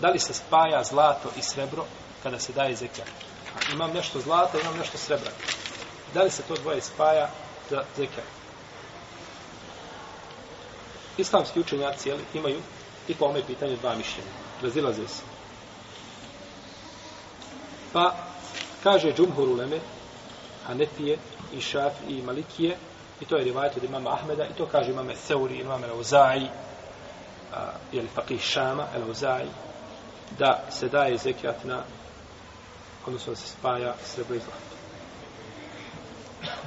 da li se spaja zlato i srebro kada se daje zekat? Imam nešto zlata, imam nešto srebra. Da li se to dvoje spaja za zekat? Islamski učenjaci jeli, imaju i po ome pitanje dva mišljenja. Razilaze se. Pa, kaže Džumhur Uleme, Hanefije i Šaf i Malikije, i to je rivajat od imama Ahmeda, i to kaže imame Seuri, imame Leuzaji, jeli Fakih Šama, Leuzaji, da se daje zekijat na odnosno da se spaja srebro i zlato.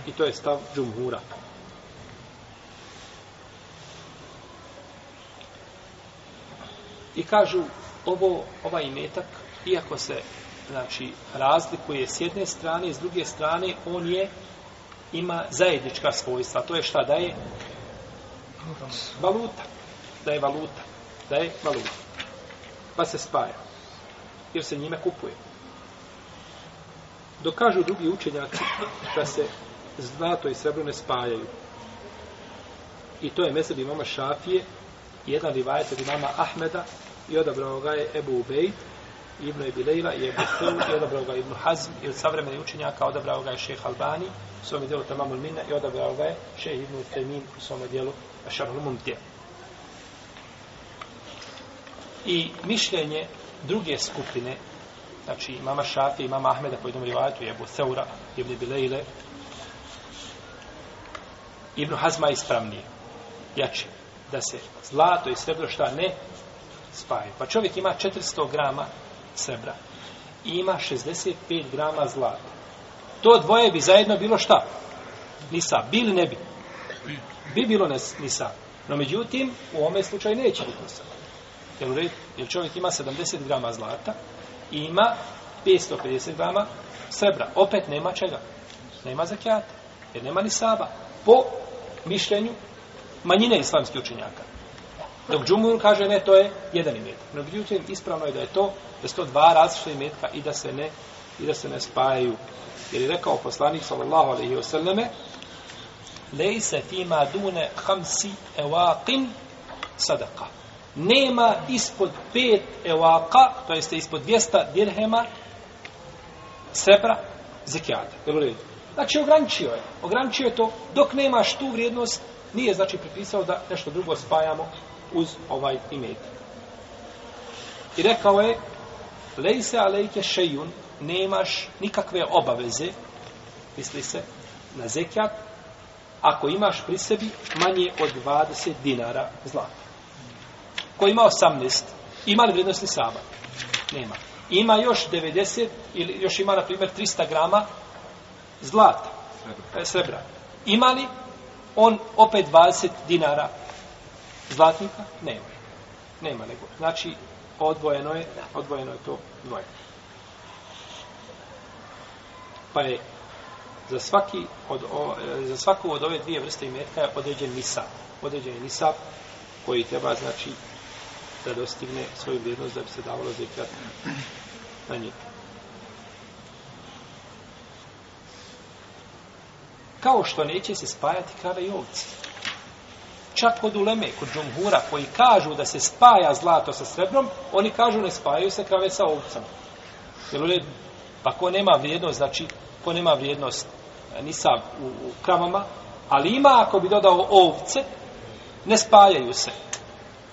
I to je stav džumhura. I kažu ovo, ovaj imetak, iako se znači, razlikuje s jedne strane, s druge strane, on je ima zajednička svojstva. To je šta da je? Valuta. Da je valuta. Da je valuta pa se spaja. Jer se njime kupuje. Dok kažu drugi učenjaci da se zlato i srebro ne spajaju. I to je mesel imama Šafije, jedan rivajet od imama Ahmeda i odabrao ga je Ebu Ubejd, Ibn Ibilejla i Ebu Sul i odabrao ga Ibn Hazm ili savremeni učenjaka odabrao ga je šeh Albani u svom dijelu Tamamul Minna i odabrao ga je šeh Ibn Temin u svom dijelu Šarul Mumtija i mišljenje druge skupine, znači mama Šafe i mama Ahmeda po jednom rivajetu, je Ebu Seura, Ibn Bilejle, Ibn Hazma je ispravnije, jači, da se zlato i srebro šta ne spaje. Pa čovjek ima 400 grama srebra i ima 65 grama zlata. To dvoje bi zajedno bilo šta? Nisa, bil ne bi. Bi bilo nisa. No međutim, u ome slučaju neće biti nisa. Jel, jer čovjek ima 70 grama zlata i ima 550 grama srebra. Opet nema čega. Nema zakijata. Jer nema ni saba. Po mišljenju manjine islamskih učenjaka. Dok Džumur kaže ne, to je jedan imet. No, međutim, ispravno je da je to, da su to dva različite imetka i da se ne, i da se ne spajaju. Jer je rekao poslanik, sallallahu alaihi wa sallame, lejse fima dune hamsi evaqin sadaqa nema ispod pet evaka, to jeste ispod 200 dirhema srebra zekijata. Znači, ograničio je. Ograničio je to dok nemaš tu vrijednost, nije znači pripisao da nešto drugo spajamo uz ovaj imet. I rekao je, lejse alejke šejun, nemaš nikakve obaveze, misli se, na zekijat, ako imaš pri sebi manje od 20 dinara zlata koji ima 18, ima li vrijednost nisaba? Nema. Ima još 90, ili još ima, na primjer, 300 grama zlata, srebra. srebra. Ima li on opet 20 dinara zlatnika? Nema. Nema nego. Znači, odvojeno je, odvojeno je to dvoje. Pa je za, svaki od, o, e, za svaku od ove dvije vrste imetka je određen nisab. Određen je nisab koji treba, znači, da dostigne svoju vrijednost da bi se davalo zekat na njih. Kao što neće se spajati krave i ovce. Čak kod uleme, kod džumhura, koji kažu da se spaja zlato sa srebrom, oni kažu ne spajaju se krave sa ovcama. Jel uredno? Pa ko nema vrijednost, znači, ko nema vrijednost e, ni sa u, u kravama, ali ima ako bi dodao ovce, ne spajaju se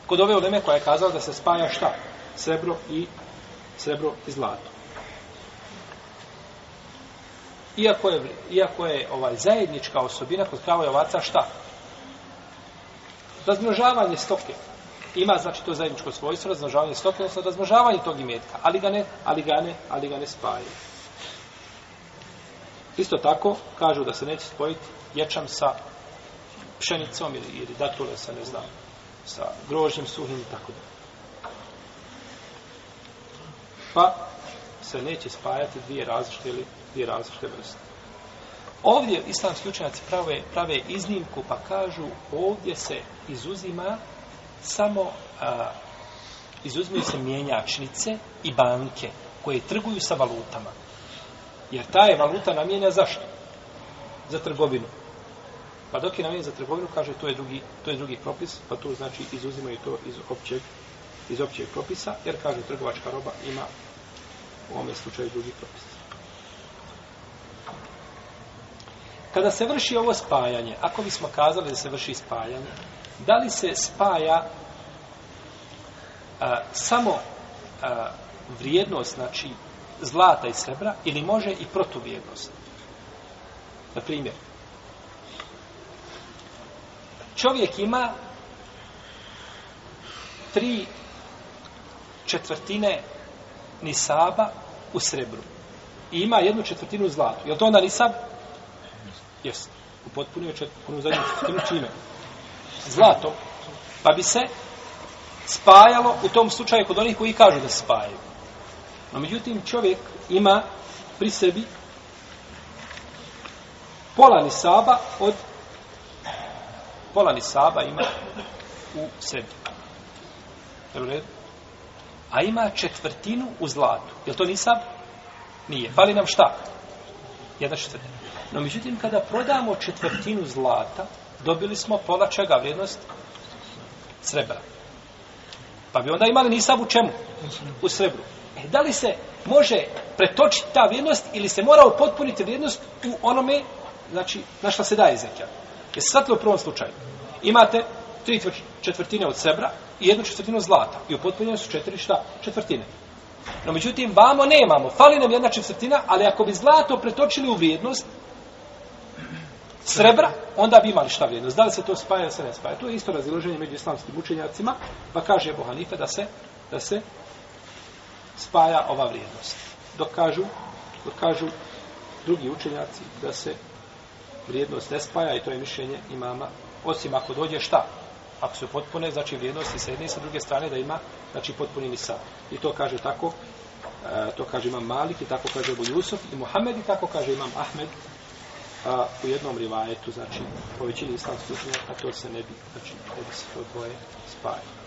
kod ove uleme koja je kazala da se spaja šta? Srebro i srebro i zlato. Iako je, iako je ovaj zajednička osobina kod krava i ovaca šta? Razmnožavanje stoke. Ima znači to zajedničko svojstvo, razmnožavanje stoke, odnosno razmnožavanje tog imetka. Ali ga ne, ali ga ne, ali ga ne spaje. Isto tako, kažu da se neće spojiti ječam sa pšenicom ili, ili datule sa ne znam, sa grožnjem suhim i tako da. Pa se neće spajati dvije različite ili dvije različite vrste. Ovdje islamski učenjaci prave, prave iznimku pa kažu ovdje se izuzima samo a, izuzmiju se mjenjačnice i banke koje trguju sa valutama. Jer ta je valuta namjena zašto? Za trgovinu. Pa dok je namijen za trgovinu, kaže to je drugi, to je drugi propis, pa tu znači izuzimaju to iz općeg, iz općeg propisa, jer kaže trgovačka roba ima u ovom slučaju drugi propis. Kada se vrši ovo spajanje, ako bismo kazali da se vrši spajanje, da li se spaja a, samo a, vrijednost, znači zlata i srebra, ili može i protuvrijednost? Na primjer, čovjek ima tri četvrtine nisaba u srebru. I ima jednu četvrtinu zlatu. Je li to onda nisab? Jeste. U potpunu je četvrtinu zadnju četvrtinu čime? Zlato. Pa bi se spajalo u tom slučaju kod onih koji kažu da spajaju. No međutim, čovjek ima pri sebi pola nisaba od pola nisaba ima u sebi. Jel u redu? A ima četvrtinu u zlatu. Je to nisab? Nije. Fali nam šta? Jedna četvrtina. No, međutim, kada prodamo četvrtinu zlata, dobili smo pola čega vrijednost? Srebra. Pa bi onda imali nisab u čemu? U srebru. E, da li se može pretočiti ta vrijednost ili se mora upotpuniti vrijednost u onome, znači, na šta se daje zekijat? greške. Svatno u prvom slučaju. Imate tri četvrtine od srebra i jednu četvrtinu zlata. I upotpunjene su četiri šta? Četvrtine. No međutim, vamo nemamo. Fali nam jedna četvrtina, ali ako bi zlato pretočili u vrijednost srebra, onda bi imali šta vrijednost. Da li se to spaja ili se ne spaja? To je isto razloženje među islamskim učenjacima, pa kaže Ebu Hanife da se, da se spaja ova vrijednost. Dok kažu, dok kažu drugi učenjaci da se vrijednost ne spaja i to je mišljenje imama, osim ako dođe šta? Ako su potpune, znači vrijednosti sa jedne i sa druge strane da ima, znači potpuni nisa. I to kaže tako, e, to kaže imam Malik i tako kaže Abu Jusuf i Muhammed i tako kaže imam Ahmed a, u jednom rivajetu, znači po većini islamskih slučenja, a to se ne bi, znači ne bi se to dvoje spajalo.